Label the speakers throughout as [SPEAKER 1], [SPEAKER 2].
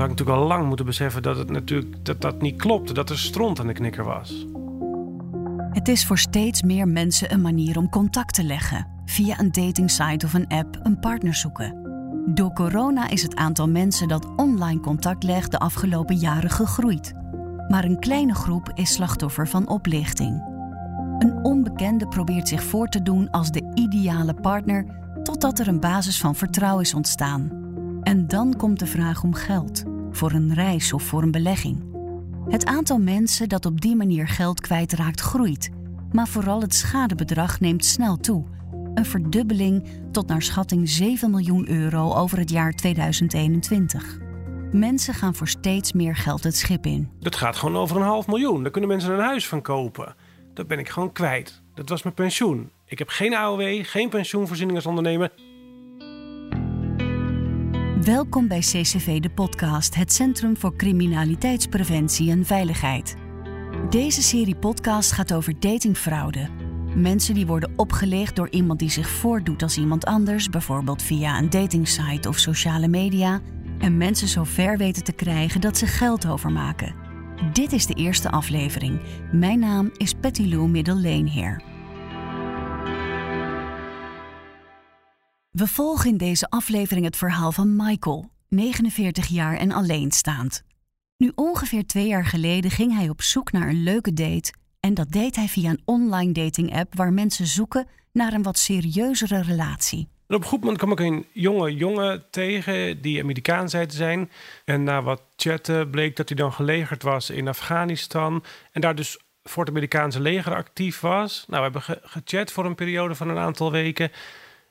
[SPEAKER 1] had ik natuurlijk al lang moeten beseffen dat het natuurlijk dat dat niet klopte, dat er stront aan de knikker was.
[SPEAKER 2] Het is voor steeds meer mensen een manier om contact te leggen. Via een datingsite of een app een partner zoeken. Door corona is het aantal mensen dat online contact legt de afgelopen jaren gegroeid. Maar een kleine groep is slachtoffer van oplichting. Een onbekende probeert zich voor te doen als de ideale partner totdat er een basis van vertrouwen is ontstaan. En dan komt de vraag om geld, voor een reis of voor een belegging. Het aantal mensen dat op die manier geld kwijtraakt groeit, maar vooral het schadebedrag neemt snel toe. Een verdubbeling tot naar schatting 7 miljoen euro over het jaar 2021. Mensen gaan voor steeds meer geld het schip in.
[SPEAKER 1] Dat gaat gewoon over een half miljoen. Daar kunnen mensen een huis van kopen. Dat ben ik gewoon kwijt. Dat was mijn pensioen. Ik heb geen AOW, geen pensioenvoorziening als ondernemer.
[SPEAKER 2] Welkom bij CCV de podcast, het Centrum voor Criminaliteitspreventie en Veiligheid. Deze serie podcast gaat over datingfraude. Mensen die worden opgelicht door iemand die zich voordoet als iemand anders, bijvoorbeeld via een datingsite of sociale media, en mensen zo ver weten te krijgen dat ze geld overmaken. Dit is de eerste aflevering. Mijn naam is Patty Lou Middelleenheer. We volgen in deze aflevering het verhaal van Michael, 49 jaar en alleenstaand. Nu ongeveer twee jaar geleden ging hij op zoek naar een leuke date en dat deed hij via een online dating app waar mensen zoeken naar een wat serieuzere relatie.
[SPEAKER 1] En op een goed moment kwam ik een jonge jongen tegen die Amerikaan zei te zijn. En na wat chatten bleek dat hij dan gelegerd was in Afghanistan. En daar dus voor het Amerikaanse leger actief was. Nou, we hebben gechat voor een periode van een aantal weken.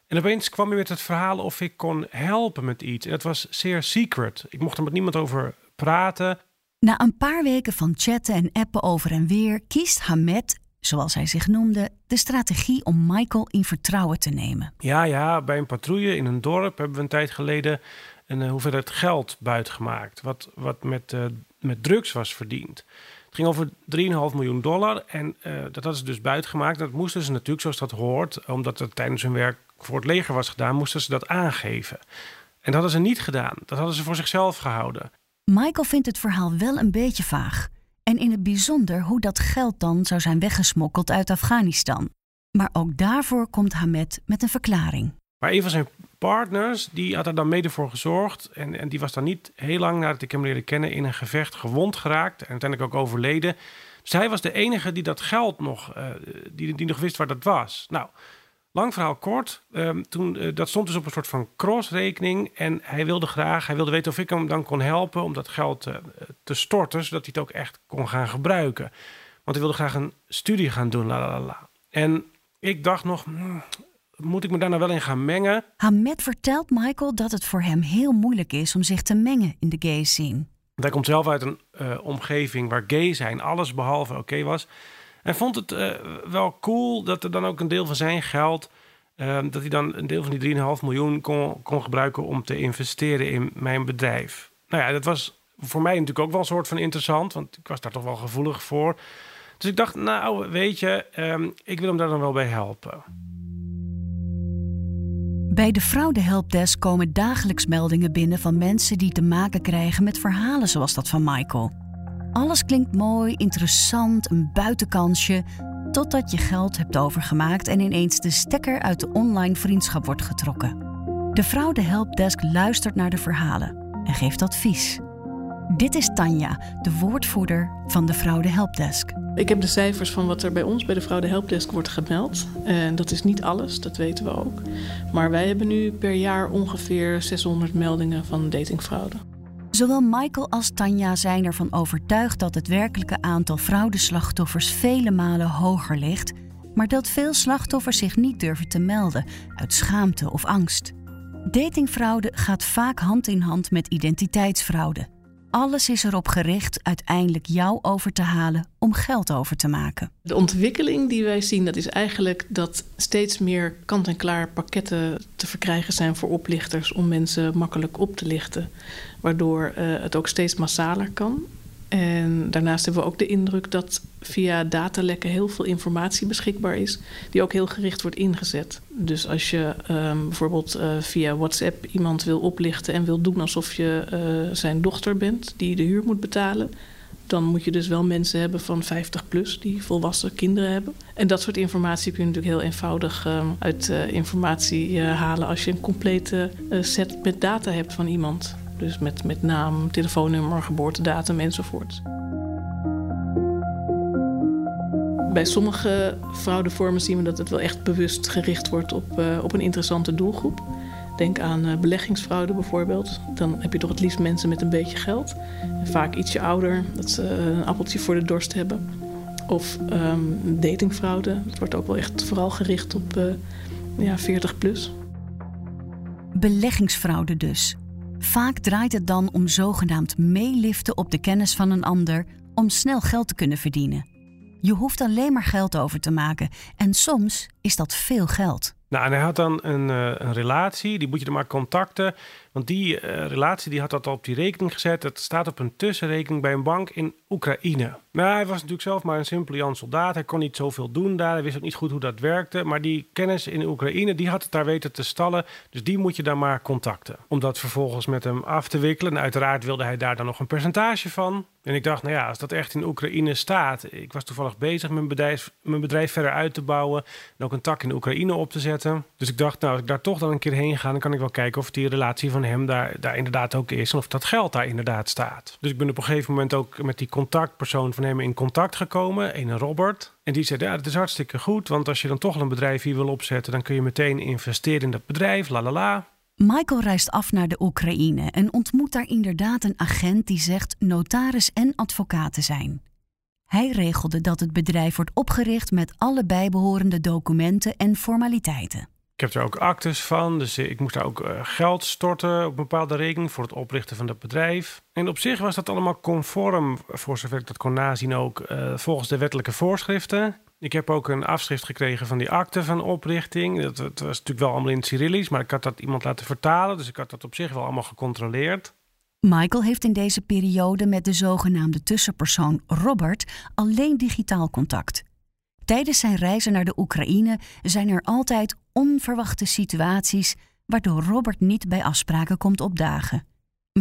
[SPEAKER 1] En opeens kwam hij met het verhaal of ik kon helpen met iets. En dat was zeer secret. Ik mocht er met niemand over praten.
[SPEAKER 2] Na een paar weken van chatten en appen over en weer kiest Hamed, zoals hij zich noemde, de strategie om Michael in vertrouwen te nemen.
[SPEAKER 1] Ja, ja, bij een patrouille in een dorp hebben we een tijd geleden een uh, hoeveelheid geld buitgemaakt. Wat, wat met, uh, met drugs was verdiend. Het ging over 3,5 miljoen dollar en uh, dat hadden ze dus buitgemaakt. Dat moesten ze natuurlijk, zoals dat hoort, omdat het tijdens hun werk voor het leger was gedaan, moesten ze dat aangeven. En dat hadden ze niet gedaan. Dat hadden ze voor zichzelf gehouden.
[SPEAKER 2] Michael vindt het verhaal wel een beetje vaag. En in het bijzonder hoe dat geld dan zou zijn weggesmokkeld uit Afghanistan. Maar ook daarvoor komt Hamed met een verklaring.
[SPEAKER 1] Maar een van zijn partners, die had er dan mede voor gezorgd. En, en die was dan niet heel lang nadat ik hem leerde kennen in een gevecht gewond geraakt. En uiteindelijk ook overleden. Dus hij was de enige die dat geld nog, uh, die, die nog wist waar dat was. Nou, Lang verhaal kort. Um, toen, uh, dat stond dus op een soort van crossrekening. En hij wilde graag, hij wilde weten of ik hem dan kon helpen om dat geld uh, te storten, zodat hij het ook echt kon gaan gebruiken. Want hij wilde graag een studie gaan doen. La, la, la. En ik dacht nog, hmm, moet ik me daar nou wel in gaan mengen?
[SPEAKER 2] Hamed vertelt Michael dat het voor hem heel moeilijk is om zich te mengen in de gay scene.
[SPEAKER 1] Hij komt zelf uit een uh, omgeving waar gay zijn alles behalve oké okay was. En vond het uh, wel cool dat er dan ook een deel van zijn geld... Uh, dat hij dan een deel van die 3,5 miljoen kon, kon gebruiken om te investeren in mijn bedrijf. Nou ja, dat was voor mij natuurlijk ook wel een soort van interessant, want ik was daar toch wel gevoelig voor. Dus ik dacht, nou weet je, um, ik wil hem daar dan wel bij helpen.
[SPEAKER 2] Bij de fraudehelpdesk komen dagelijks meldingen binnen van mensen die te maken krijgen met verhalen zoals dat van Michael. Alles klinkt mooi, interessant, een buitenkansje, totdat je geld hebt overgemaakt en ineens de stekker uit de online vriendschap wordt getrokken. De vrouw de helpdesk luistert naar de verhalen en geeft advies. Dit is Tanja, de woordvoerder van de Vrouw de Helpdesk.
[SPEAKER 3] Ik heb de cijfers van wat er bij ons bij de Vrouw de Helpdesk wordt gemeld. En dat is niet alles, dat weten we ook. Maar wij hebben nu per jaar ongeveer 600 meldingen van datingfraude.
[SPEAKER 2] Zowel Michael als Tanja zijn ervan overtuigd dat het werkelijke aantal fraudeslachtoffers vele malen hoger ligt, maar dat veel slachtoffers zich niet durven te melden uit schaamte of angst. Datingfraude gaat vaak hand in hand met identiteitsfraude. Alles is erop gericht uiteindelijk jou over te halen om geld over te maken.
[SPEAKER 3] De ontwikkeling die wij zien, dat is eigenlijk dat steeds meer kant-en-klaar pakketten te verkrijgen zijn voor oplichters om mensen makkelijk op te lichten. Waardoor uh, het ook steeds massaler kan. En daarnaast hebben we ook de indruk dat via datalekken heel veel informatie beschikbaar is, die ook heel gericht wordt ingezet. Dus als je um, bijvoorbeeld uh, via WhatsApp iemand wil oplichten en wil doen alsof je uh, zijn dochter bent, die de huur moet betalen, dan moet je dus wel mensen hebben van 50 plus die volwassen kinderen hebben. En dat soort informatie kun je natuurlijk heel eenvoudig um, uit uh, informatie halen als je een complete set met data hebt van iemand. Dus met, met naam, telefoonnummer, geboortedatum enzovoort. Bij sommige fraudevormen zien we dat het wel echt bewust gericht wordt op, uh, op een interessante doelgroep. Denk aan uh, beleggingsfraude bijvoorbeeld. Dan heb je toch het liefst mensen met een beetje geld. Vaak ietsje ouder, dat ze een appeltje voor de dorst hebben. Of um, datingfraude. Dat wordt ook wel echt vooral gericht op ja, 40 plus.
[SPEAKER 2] Beleggingsfraude dus. Vaak draait het dan om zogenaamd meeliften op de kennis van een ander om snel geld te kunnen verdienen. Je hoeft alleen maar geld over te maken en soms is dat veel geld.
[SPEAKER 1] Nou, en hij had dan een, uh, een relatie, die moet je er maar contacten. Want die uh, relatie die had dat al op die rekening gezet. Het staat op een tussenrekening bij een bank in Oekraïne. Nou, hij was natuurlijk zelf maar een simpele Jan soldaat. Hij kon niet zoveel doen daar. Hij wist ook niet goed hoe dat werkte. Maar die kennis in Oekraïne, die had het daar weten te stallen. Dus die moet je dan maar contacten. Om dat vervolgens met hem af te wikkelen. En uiteraard wilde hij daar dan nog een percentage van. En ik dacht, nou ja, als dat echt in Oekraïne staat. Ik was toevallig bezig mijn bedrijf, mijn bedrijf verder uit te bouwen. En ook een tak in Oekraïne op te zetten. Dus ik dacht, nou, als ik daar toch dan een keer heen ga, dan kan ik wel kijken of die relatie van hem daar, daar inderdaad ook is. En of dat geld daar inderdaad staat. Dus ik ben op een gegeven moment ook met die contactpersoon van hem in contact gekomen. Een Robert. En die zei, ja, dat is hartstikke goed. Want als je dan toch een bedrijf hier wil opzetten, dan kun je meteen investeren in dat bedrijf. La la la.
[SPEAKER 2] Michael reist af naar de Oekraïne en ontmoet daar inderdaad een agent die zegt notaris en advocaat te zijn. Hij regelde dat het bedrijf wordt opgericht met alle bijbehorende documenten en formaliteiten.
[SPEAKER 1] Ik heb er ook actes van, dus ik moest daar ook uh, geld storten op een bepaalde rekening voor het oprichten van dat bedrijf. En op zich was dat allemaal conform, voor zover ik dat kon nazien, ook uh, volgens de wettelijke voorschriften. Ik heb ook een afschrift gekregen van die akte van oprichting. Dat, dat was natuurlijk wel allemaal in het Cyrillisch, maar ik had dat iemand laten vertalen, dus ik had dat op zich wel allemaal gecontroleerd.
[SPEAKER 2] Michael heeft in deze periode met de zogenaamde tussenpersoon Robert alleen digitaal contact. Tijdens zijn reizen naar de Oekraïne zijn er altijd onverwachte situaties waardoor Robert niet bij afspraken komt opdagen.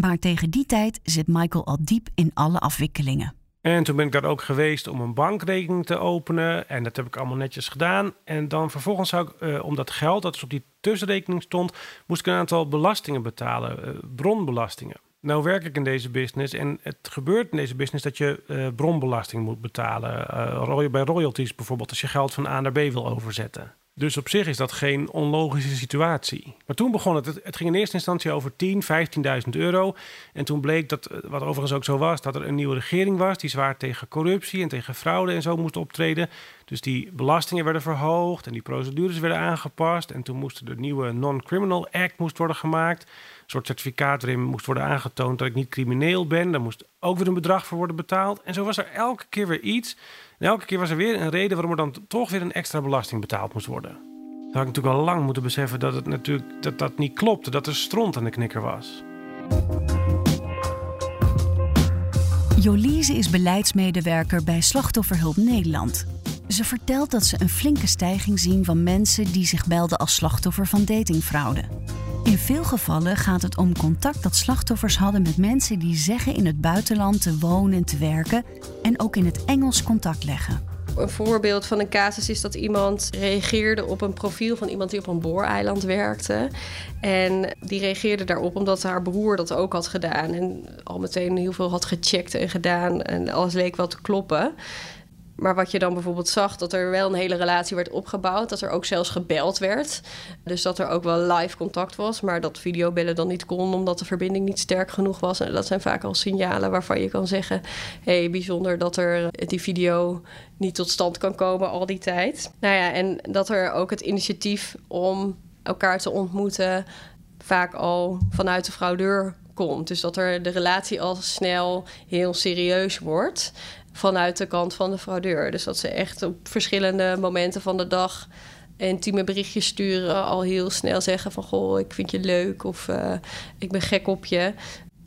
[SPEAKER 2] Maar tegen die tijd zit Michael al diep in alle afwikkelingen.
[SPEAKER 1] En toen ben ik daar ook geweest om een bankrekening te openen. En dat heb ik allemaal netjes gedaan. En dan vervolgens zou ik, uh, om dat geld dat dus op die tussenrekening stond, moest ik een aantal belastingen betalen, uh, bronbelastingen. Nou werk ik in deze business en het gebeurt in deze business dat je uh, bronbelasting moet betalen. Uh, bij royalties bijvoorbeeld, als je geld van A naar B wil overzetten. Dus op zich is dat geen onlogische situatie. Maar toen begon het. Het ging in eerste instantie over 10, 15.000 euro. En toen bleek dat, eh, wat overigens ook zo was, dat er een nieuwe regering was die zwaar tegen corruptie en tegen fraude en zo moest optreden. Dus die belastingen werden verhoogd en die procedures werden aangepast. En toen moest de nieuwe Non-Criminal Act moest worden gemaakt. Een soort certificaat waarin moest worden aangetoond dat ik niet crimineel ben. Daar moest ook weer een bedrag voor worden betaald. En zo was er elke keer weer iets. En elke keer was er weer een reden waarom er dan toch weer een extra belasting betaald moest worden. Dan had ik natuurlijk al lang moeten beseffen dat het natuurlijk dat dat niet klopte, dat er stront aan de knikker was.
[SPEAKER 2] Jolise is beleidsmedewerker bij Slachtofferhulp Nederland. Ze vertelt dat ze een flinke stijging zien van mensen die zich melden als slachtoffer van datingfraude. In veel gevallen gaat het om contact dat slachtoffers hadden met mensen die zeggen in het buitenland te wonen en te werken en ook in het Engels contact leggen.
[SPEAKER 4] Een voorbeeld van een casus is dat iemand reageerde op een profiel van iemand die op een booreiland werkte. En die reageerde daarop omdat haar broer dat ook had gedaan. En al meteen heel veel had gecheckt en gedaan. En alles leek wel te kloppen. Maar wat je dan bijvoorbeeld zag, dat er wel een hele relatie werd opgebouwd. Dat er ook zelfs gebeld werd. Dus dat er ook wel live contact was. Maar dat videobellen dan niet kon, omdat de verbinding niet sterk genoeg was. En dat zijn vaak al signalen waarvan je kan zeggen: hé, hey, bijzonder dat er die video niet tot stand kan komen al die tijd. Nou ja, en dat er ook het initiatief om elkaar te ontmoeten vaak al vanuit de fraudeur komt. Dus dat er de relatie al snel heel serieus wordt vanuit de kant van de fraudeur. Dus dat ze echt op verschillende momenten van de dag intieme berichtjes sturen, al heel snel zeggen van goh, ik vind je leuk of uh, ik ben gek op je.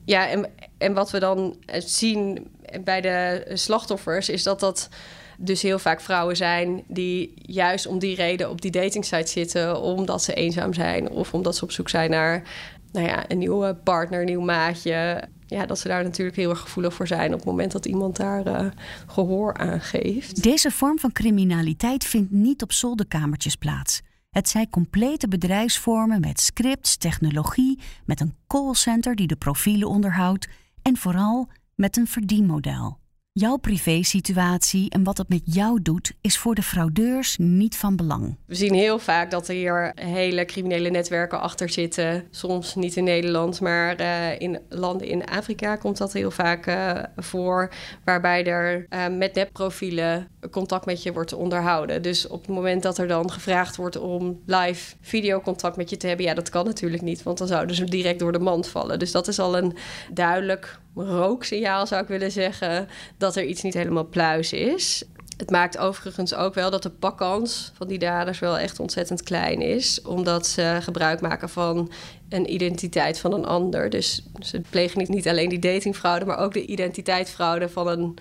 [SPEAKER 4] Ja, en, en wat we dan zien bij de slachtoffers is dat dat dus heel vaak vrouwen zijn die juist om die reden op die datingsite zitten, omdat ze eenzaam zijn of omdat ze op zoek zijn naar nou ja, een nieuwe partner, een nieuw maatje. Ja, dat ze daar natuurlijk heel erg gevoelig voor zijn op het moment dat iemand daar uh, gehoor aan geeft.
[SPEAKER 2] Deze vorm van criminaliteit vindt niet op zolderkamertjes plaats. Het zijn complete bedrijfsvormen met scripts, technologie, met een callcenter die de profielen onderhoudt en vooral met een verdienmodel. Jouw privésituatie en wat het met jou doet, is voor de fraudeurs niet van belang.
[SPEAKER 4] We zien heel vaak dat er hier hele criminele netwerken achter zitten. Soms niet in Nederland, maar uh, in landen in Afrika komt dat heel vaak uh, voor. Waarbij er uh, met nepprofielen contact met je wordt onderhouden. Dus op het moment dat er dan gevraagd wordt om live videocontact met je te hebben, ja, dat kan natuurlijk niet, want dan zouden ze direct door de mand vallen. Dus dat is al een duidelijk rooksignaal, zou ik willen zeggen, dat er iets niet helemaal pluis is. Het maakt overigens ook wel dat de pakkans van die daders wel echt ontzettend klein is, omdat ze gebruik maken van een identiteit van een ander. Dus ze plegen niet alleen die datingfraude, maar ook de identiteitsfraude van een,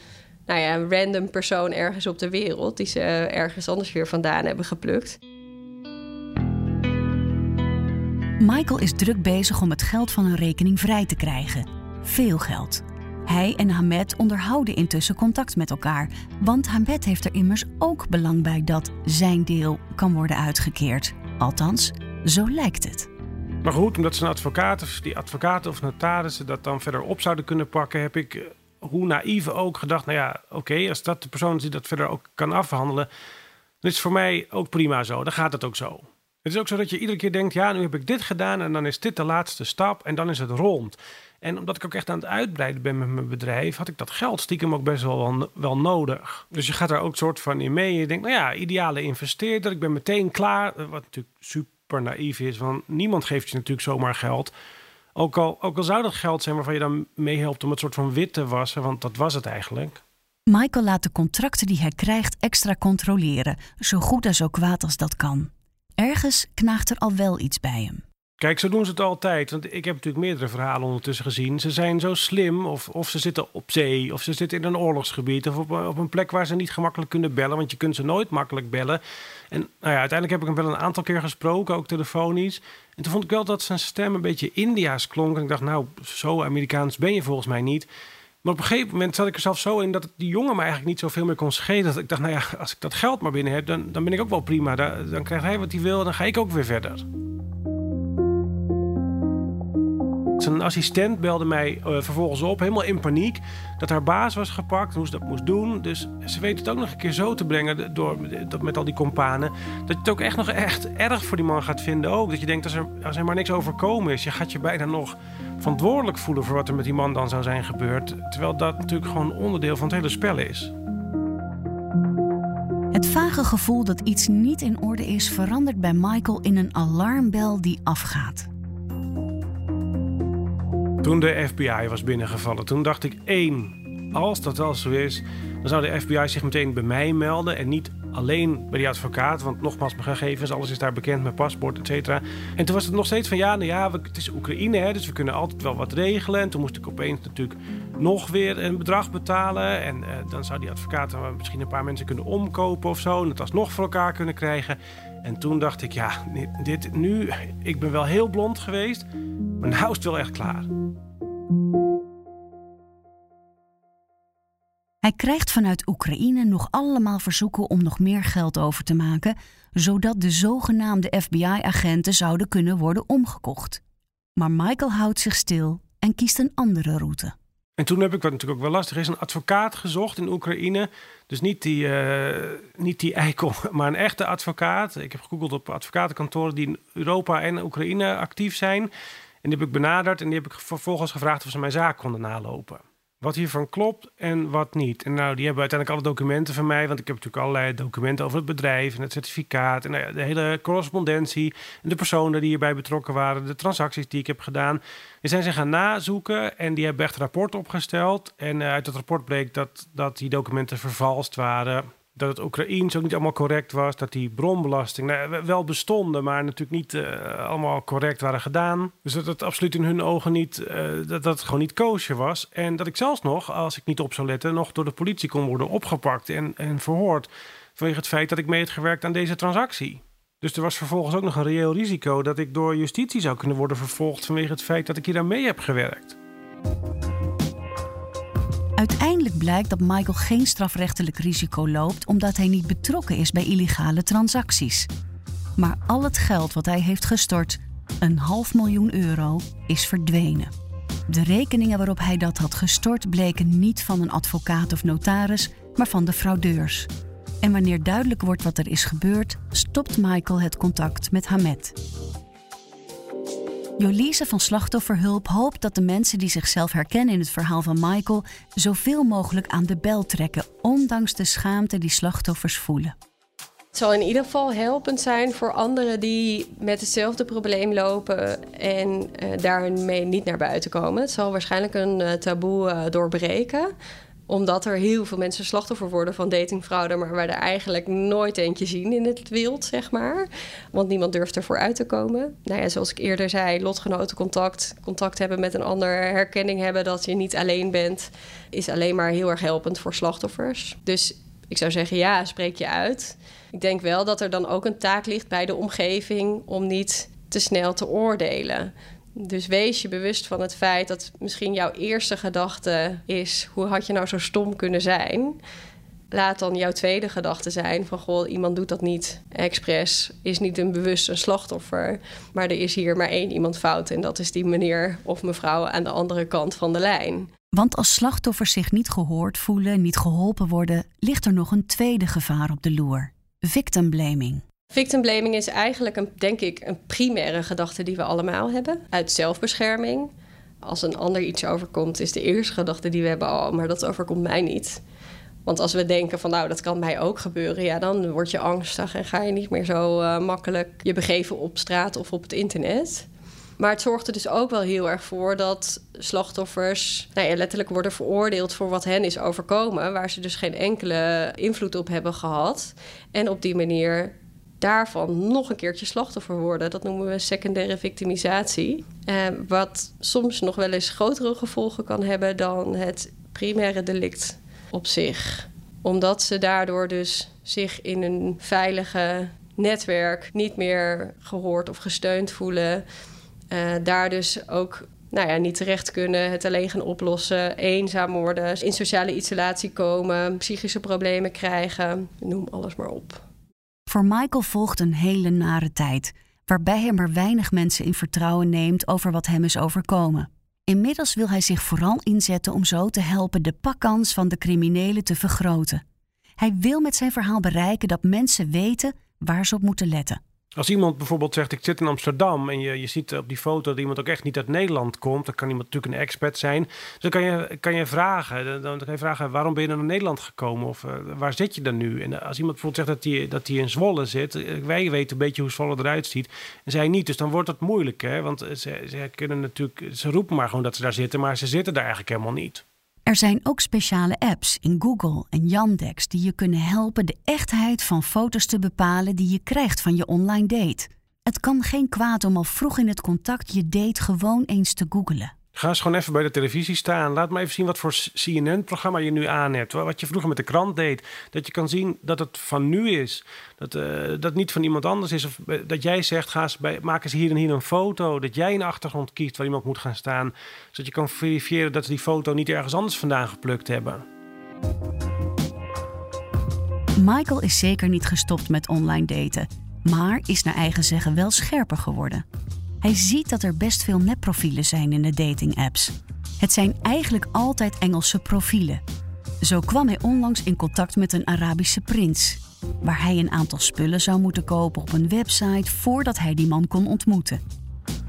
[SPEAKER 4] nou ja, een random persoon ergens op de wereld, die ze ergens anders weer vandaan hebben geplukt.
[SPEAKER 2] Michael is druk bezig om het geld van een rekening vrij te krijgen veel geld. Hij en Hamed onderhouden intussen contact met elkaar, want Hamed heeft er immers ook belang bij dat zijn deel kan worden uitgekeerd. Althans, zo lijkt het.
[SPEAKER 1] Maar goed, omdat zijn advocaten, die advocaten of notarissen dat dan verder op zouden kunnen pakken, heb ik, eh, hoe naïef ook, gedacht: nou ja, oké, als dat de persoon is die dat verder ook kan afhandelen, dan is het voor mij ook prima zo. Dan gaat het ook zo. Het is ook zo dat je iedere keer denkt: ja, nu heb ik dit gedaan en dan is dit de laatste stap en dan is het rond. En omdat ik ook echt aan het uitbreiden ben met mijn bedrijf, had ik dat geld stiekem ook best wel, wel nodig. Dus je gaat daar ook soort van in mee. Je denkt, nou ja, ideale investeerder, ik ben meteen klaar. Wat natuurlijk super naïef is, want niemand geeft je natuurlijk zomaar geld. Ook al, ook al zou dat geld zijn waarvan je dan meehelpt om het soort van wit te wassen, want dat was het eigenlijk.
[SPEAKER 2] Michael laat de contracten die hij krijgt extra controleren, zo goed en zo kwaad als dat kan. Ergens knaagt er al wel iets bij hem.
[SPEAKER 1] Kijk, zo doen ze het altijd. Want ik heb natuurlijk meerdere verhalen ondertussen gezien. Ze zijn zo slim, of, of ze zitten op zee, of ze zitten in een oorlogsgebied, of op, op een plek waar ze niet gemakkelijk kunnen bellen, want je kunt ze nooit makkelijk bellen. En nou ja, uiteindelijk heb ik hem wel een aantal keer gesproken, ook telefonisch. En toen vond ik wel dat zijn stem een beetje India's klonk. En ik dacht, nou, zo Amerikaans ben je volgens mij niet. Maar op een gegeven moment zat ik er zelf zo in dat die jongen me eigenlijk niet zoveel meer kon schelen. Dat ik dacht, nou ja, als ik dat geld maar binnen heb, dan, dan ben ik ook wel prima. Dan, dan krijgt hij wat hij wil en dan ga ik ook weer verder. Zijn assistent belde mij uh, vervolgens op, helemaal in paniek, dat haar baas was gepakt, hoe ze dat moest doen. Dus ze weet het ook nog een keer zo te brengen door, met al die kompanen, dat je het ook echt nog echt erg voor die man gaat vinden ook. Dat je denkt, als er, als er maar niks overkomen is, je gaat je bijna nog verantwoordelijk voelen voor wat er met die man dan zou zijn gebeurd. Terwijl dat natuurlijk gewoon onderdeel van het hele spel is.
[SPEAKER 2] Het vage gevoel dat iets niet in orde is verandert bij Michael in een alarmbel die afgaat.
[SPEAKER 1] Toen de FBI was binnengevallen, toen dacht ik één, als dat wel zo is, dan zou de FBI zich meteen bij mij melden en niet alleen bij die advocaat. Want nogmaals, mijn gegevens, alles is daar bekend, mijn paspoort, et cetera. En toen was het nog steeds van ja, nou ja, het is Oekraïne, hè, dus we kunnen altijd wel wat regelen. En toen moest ik opeens natuurlijk nog weer een bedrag betalen. En eh, dan zou die advocaat misschien een paar mensen kunnen omkopen of zo. En het alsnog voor elkaar kunnen krijgen. En toen dacht ik, ja, dit, nu, ik ben wel heel blond geweest, maar nu is wel echt klaar.
[SPEAKER 2] Hij krijgt vanuit Oekraïne nog allemaal verzoeken om nog meer geld over te maken, zodat de zogenaamde FBI-agenten zouden kunnen worden omgekocht. Maar Michael houdt zich stil en kiest een andere route.
[SPEAKER 1] En toen heb ik, wat natuurlijk ook wel lastig is, een advocaat gezocht in Oekraïne. Dus niet die, uh, niet die eikel, maar een echte advocaat. Ik heb gegoogeld op advocatenkantoren die in Europa en Oekraïne actief zijn. En die heb ik benaderd en die heb ik vervolgens gevraagd of ze mijn zaak konden nalopen wat hiervan klopt en wat niet. En nou, die hebben uiteindelijk alle documenten van mij, want ik heb natuurlijk allerlei documenten over het bedrijf en het certificaat en nou de hele correspondentie en de personen die hierbij betrokken waren, de transacties die ik heb gedaan. Die zijn ze gaan nazoeken en die hebben echt een rapport opgesteld. En uh, uit het rapport bleek dat, dat die documenten vervalst waren. Dat het Oekraïens ook niet allemaal correct was. Dat die bronbelasting nou, wel bestonden, maar natuurlijk niet uh, allemaal correct waren gedaan. Dus dat het absoluut in hun ogen niet, uh, dat, dat het gewoon niet koosje was. En dat ik zelfs nog, als ik niet op zou letten, nog door de politie kon worden opgepakt en, en verhoord. Vanwege het feit dat ik mee had gewerkt aan deze transactie. Dus er was vervolgens ook nog een reëel risico dat ik door justitie zou kunnen worden vervolgd vanwege het feit dat ik hier aan mee heb gewerkt.
[SPEAKER 2] Uiteindelijk blijkt dat Michael geen strafrechtelijk risico loopt omdat hij niet betrokken is bij illegale transacties. Maar al het geld wat hij heeft gestort, een half miljoen euro, is verdwenen. De rekeningen waarop hij dat had gestort bleken niet van een advocaat of notaris, maar van de fraudeurs. En wanneer duidelijk wordt wat er is gebeurd, stopt Michael het contact met Hamed. Jolise van Slachtofferhulp hoopt dat de mensen die zichzelf herkennen in het verhaal van Michael zoveel mogelijk aan de bel trekken, ondanks de schaamte die slachtoffers voelen.
[SPEAKER 4] Het zal in ieder geval helpend zijn voor anderen die met hetzelfde probleem lopen en uh, daarmee niet naar buiten komen. Het zal waarschijnlijk een uh, taboe uh, doorbreken omdat er heel veel mensen slachtoffer worden van datingfraude, maar waar er eigenlijk nooit eentje zien in het wild, zeg maar. Want niemand durft ervoor uit te komen. Nou ja, zoals ik eerder zei, lotgenotencontact, contact hebben met een ander, herkenning hebben dat je niet alleen bent, is alleen maar heel erg helpend voor slachtoffers. Dus ik zou zeggen, ja, spreek je uit. Ik denk wel dat er dan ook een taak ligt bij de omgeving om niet te snel te oordelen. Dus wees je bewust van het feit dat misschien jouw eerste gedachte is: hoe had je nou zo stom kunnen zijn? Laat dan jouw tweede gedachte zijn van goh, iemand doet dat niet expres, is niet een bewust een slachtoffer, maar er is hier maar één iemand fout en dat is die meneer of mevrouw aan de andere kant van de lijn.
[SPEAKER 2] Want als slachtoffers zich niet gehoord voelen, niet geholpen worden, ligt er nog een tweede gevaar op de loer: victim blaming.
[SPEAKER 4] Victim blaming is eigenlijk, een, denk ik, een primaire gedachte die we allemaal hebben. Uit zelfbescherming. Als een ander iets overkomt, is de eerste gedachte die we hebben... oh, maar dat overkomt mij niet. Want als we denken van nou, dat kan mij ook gebeuren... ja, dan word je angstig en ga je niet meer zo uh, makkelijk je begeven op straat of op het internet. Maar het zorgt er dus ook wel heel erg voor dat slachtoffers nou ja, letterlijk worden veroordeeld voor wat hen is overkomen, waar ze dus geen enkele invloed op hebben gehad. En op die manier daarvan nog een keertje slachtoffer worden. Dat noemen we secundaire victimisatie. Eh, wat soms nog wel eens grotere gevolgen kan hebben dan het primaire delict op zich. Omdat ze daardoor dus zich in een veilige netwerk niet meer gehoord of gesteund voelen. Uh, daar dus ook nou ja, niet terecht kunnen, het alleen gaan oplossen, eenzaam worden, in sociale isolatie komen, psychische problemen krijgen, noem alles maar op.
[SPEAKER 2] Voor Michael volgt een hele nare tijd, waarbij hij maar weinig mensen in vertrouwen neemt over wat hem is overkomen. Inmiddels wil hij zich vooral inzetten om zo te helpen de pakkans van de criminelen te vergroten. Hij wil met zijn verhaal bereiken dat mensen weten waar ze op moeten letten.
[SPEAKER 1] Als iemand bijvoorbeeld zegt, ik zit in Amsterdam en je, je ziet op die foto dat iemand ook echt niet uit Nederland komt, dan kan iemand natuurlijk een expert zijn. Dus dan kan je, kan je vragen, dan, kan je vragen, waarom ben je naar Nederland gekomen of uh, waar zit je dan nu? En als iemand bijvoorbeeld zegt dat hij dat die in Zwolle zit, eh, wij weten een beetje hoe Zwolle eruit ziet en zij niet, dus dan wordt het moeilijk, hè? want ze, ze kunnen natuurlijk, ze roepen maar gewoon dat ze daar zitten, maar ze zitten daar eigenlijk helemaal niet.
[SPEAKER 2] Er zijn ook speciale apps in Google en Yandex die je kunnen helpen de echtheid van foto's te bepalen die je krijgt van je online date. Het kan geen kwaad om al vroeg in het contact je date gewoon eens te googlen.
[SPEAKER 1] Ga eens gewoon even bij de televisie staan. Laat me even zien wat voor CNN-programma je nu aan hebt. Wat je vroeger met de krant deed. Dat je kan zien dat het van nu is. Dat uh, dat niet van iemand anders is. Of eh, dat jij zegt, ga eens bij, maak eens hier en hier een foto. Dat jij een achtergrond kiest waar iemand moet gaan staan. Zodat je kan verifiëren dat ze die foto niet ergens anders vandaan geplukt hebben.
[SPEAKER 2] Michael is zeker niet gestopt met online daten. Maar is naar eigen zeggen wel scherper geworden. Hij ziet dat er best veel nepprofielen zijn in de datingapps. Het zijn eigenlijk altijd Engelse profielen. Zo kwam hij onlangs in contact met een Arabische prins, waar hij een aantal spullen zou moeten kopen op een website voordat hij die man kon ontmoeten.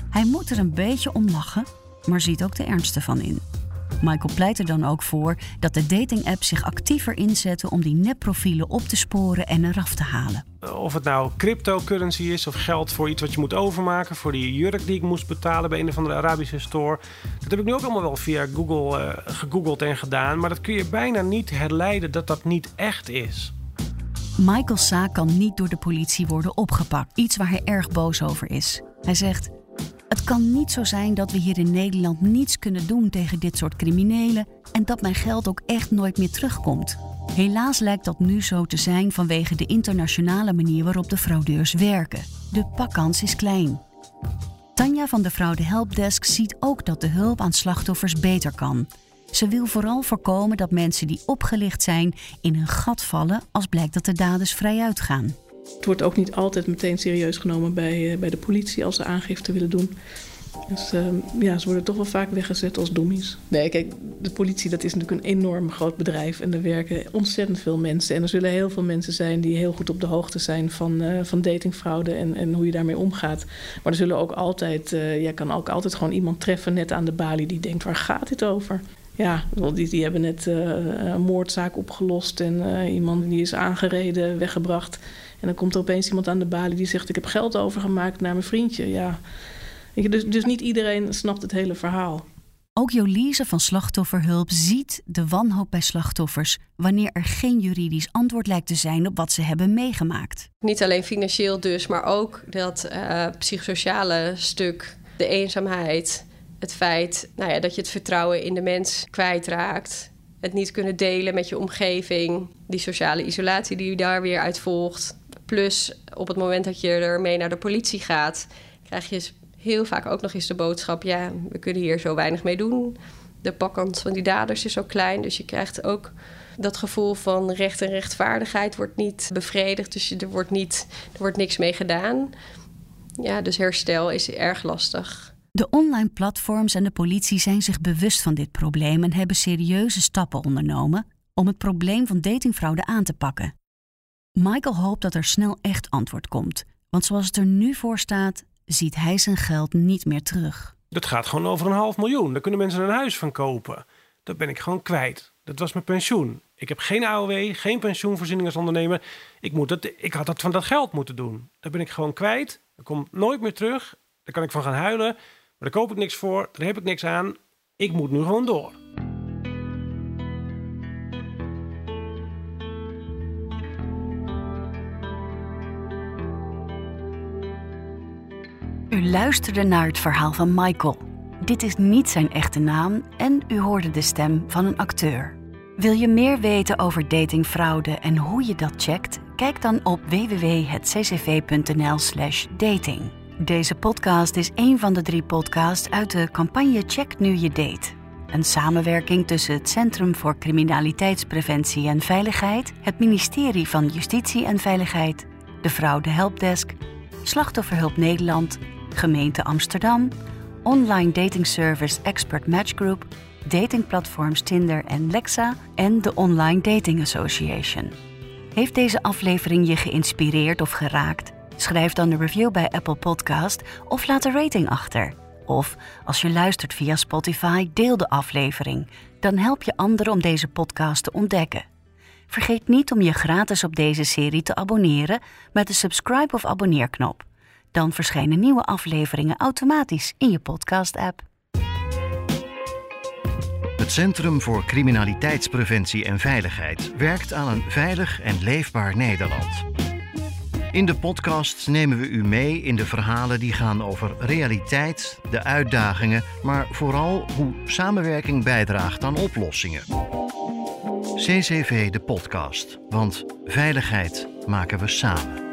[SPEAKER 2] Hij moet er een beetje om lachen, maar ziet ook de ernst ervan in. Michael pleit er dan ook voor dat de datingapps zich actiever inzetten om die nepprofielen op te sporen en eraf te halen.
[SPEAKER 1] Of het nou cryptocurrency is of geld voor iets wat je moet overmaken, voor die jurk die ik moest betalen bij een of andere Arabische store. Dat heb ik nu ook allemaal wel via Google uh, gegoogeld en gedaan, maar dat kun je bijna niet herleiden dat dat niet echt is.
[SPEAKER 2] Michael's zaak kan niet door de politie worden opgepakt, iets waar hij erg boos over is. Hij zegt: Het kan niet zo zijn dat we hier in Nederland niets kunnen doen tegen dit soort criminelen en dat mijn geld ook echt nooit meer terugkomt. Helaas lijkt dat nu zo te zijn vanwege de internationale manier waarop de fraudeurs werken. De pakkans is klein. Tanja van de Fraude Helpdesk ziet ook dat de hulp aan slachtoffers beter kan. Ze wil vooral voorkomen dat mensen die opgelicht zijn in een gat vallen als blijkt dat de daders vrij uitgaan.
[SPEAKER 3] Het wordt ook niet altijd meteen serieus genomen bij, eh, bij de politie als ze aangifte willen doen. Dus uh, ja, ze worden toch wel vaak weggezet als dommies. Nee, kijk, de politie dat is natuurlijk een enorm groot bedrijf en er werken ontzettend veel mensen. En er zullen heel veel mensen zijn die heel goed op de hoogte zijn van, uh, van datingfraude en, en hoe je daarmee omgaat. Maar er zullen ook altijd, uh, je kan ook altijd gewoon iemand treffen net aan de balie die denkt, waar gaat dit over? Ja, die, die hebben net een moordzaak opgelost en iemand die is aangereden, weggebracht. En dan komt er opeens iemand aan de balie die zegt, ik heb geld overgemaakt naar mijn vriendje. Ja, dus, dus niet iedereen snapt het hele verhaal.
[SPEAKER 2] Ook Jolise van Slachtofferhulp ziet de wanhoop bij slachtoffers wanneer er geen juridisch antwoord lijkt te zijn op wat ze hebben meegemaakt.
[SPEAKER 4] Niet alleen financieel dus, maar ook dat uh, psychosociale stuk, de eenzaamheid, het feit nou ja, dat je het vertrouwen in de mens kwijtraakt, het niet kunnen delen met je omgeving, die sociale isolatie die daar weer uit volgt. Plus op het moment dat je ermee naar de politie gaat, krijg je heel vaak ook nog eens de boodschap: ja, we kunnen hier zo weinig mee doen. De pakkans van die daders is zo klein, dus je krijgt ook dat gevoel van recht en rechtvaardigheid wordt niet bevredigd, dus er wordt, niet, er wordt niks mee gedaan. Ja, dus herstel is erg lastig.
[SPEAKER 2] De online platforms en de politie zijn zich bewust van dit probleem en hebben serieuze stappen ondernomen om het probleem van datingfraude aan te pakken. Michael hoopt dat er snel echt antwoord komt, want zoals het er nu voor staat, ziet hij zijn geld niet meer terug.
[SPEAKER 1] Dat gaat gewoon over een half miljoen. Daar kunnen mensen een huis van kopen. Dat ben ik gewoon kwijt. Dat was mijn pensioen. Ik heb geen AOW, geen pensioenvoorziening als ondernemer. Ik, moet dat, ik had dat van dat geld moeten doen. Dat ben ik gewoon kwijt. Dat komt nooit meer terug. Daar kan ik van gaan huilen. Maar daar koop ik niks voor. Daar heb ik niks aan. Ik moet nu gewoon door.
[SPEAKER 2] U luisterde naar het verhaal van Michael. Dit is niet zijn echte naam en u hoorde de stem van een acteur. Wil je meer weten over datingfraude en hoe je dat checkt? Kijk dan op www.ccv.nl/slash dating. Deze podcast is een van de drie podcasts uit de campagne Check Nu Je Date. Een samenwerking tussen het Centrum voor Criminaliteitspreventie en Veiligheid, het ministerie van Justitie en Veiligheid, de Fraude Helpdesk, Slachtofferhulp Nederland gemeente Amsterdam, online datingservice Expert Match Group, datingplatforms Tinder en Lexa en de Online Dating Association. Heeft deze aflevering je geïnspireerd of geraakt? Schrijf dan een review bij Apple Podcast of laat een rating achter. Of als je luistert via Spotify, deel de aflevering. Dan help je anderen om deze podcast te ontdekken. Vergeet niet om je gratis op deze serie te abonneren met de subscribe of abonneerknop. Dan verschijnen nieuwe afleveringen automatisch in je podcast-app.
[SPEAKER 5] Het Centrum voor Criminaliteitspreventie en Veiligheid werkt aan een veilig en leefbaar Nederland. In de podcast nemen we u mee in de verhalen die gaan over realiteit, de uitdagingen, maar vooral hoe samenwerking bijdraagt aan oplossingen. CCV de podcast, want veiligheid maken we samen.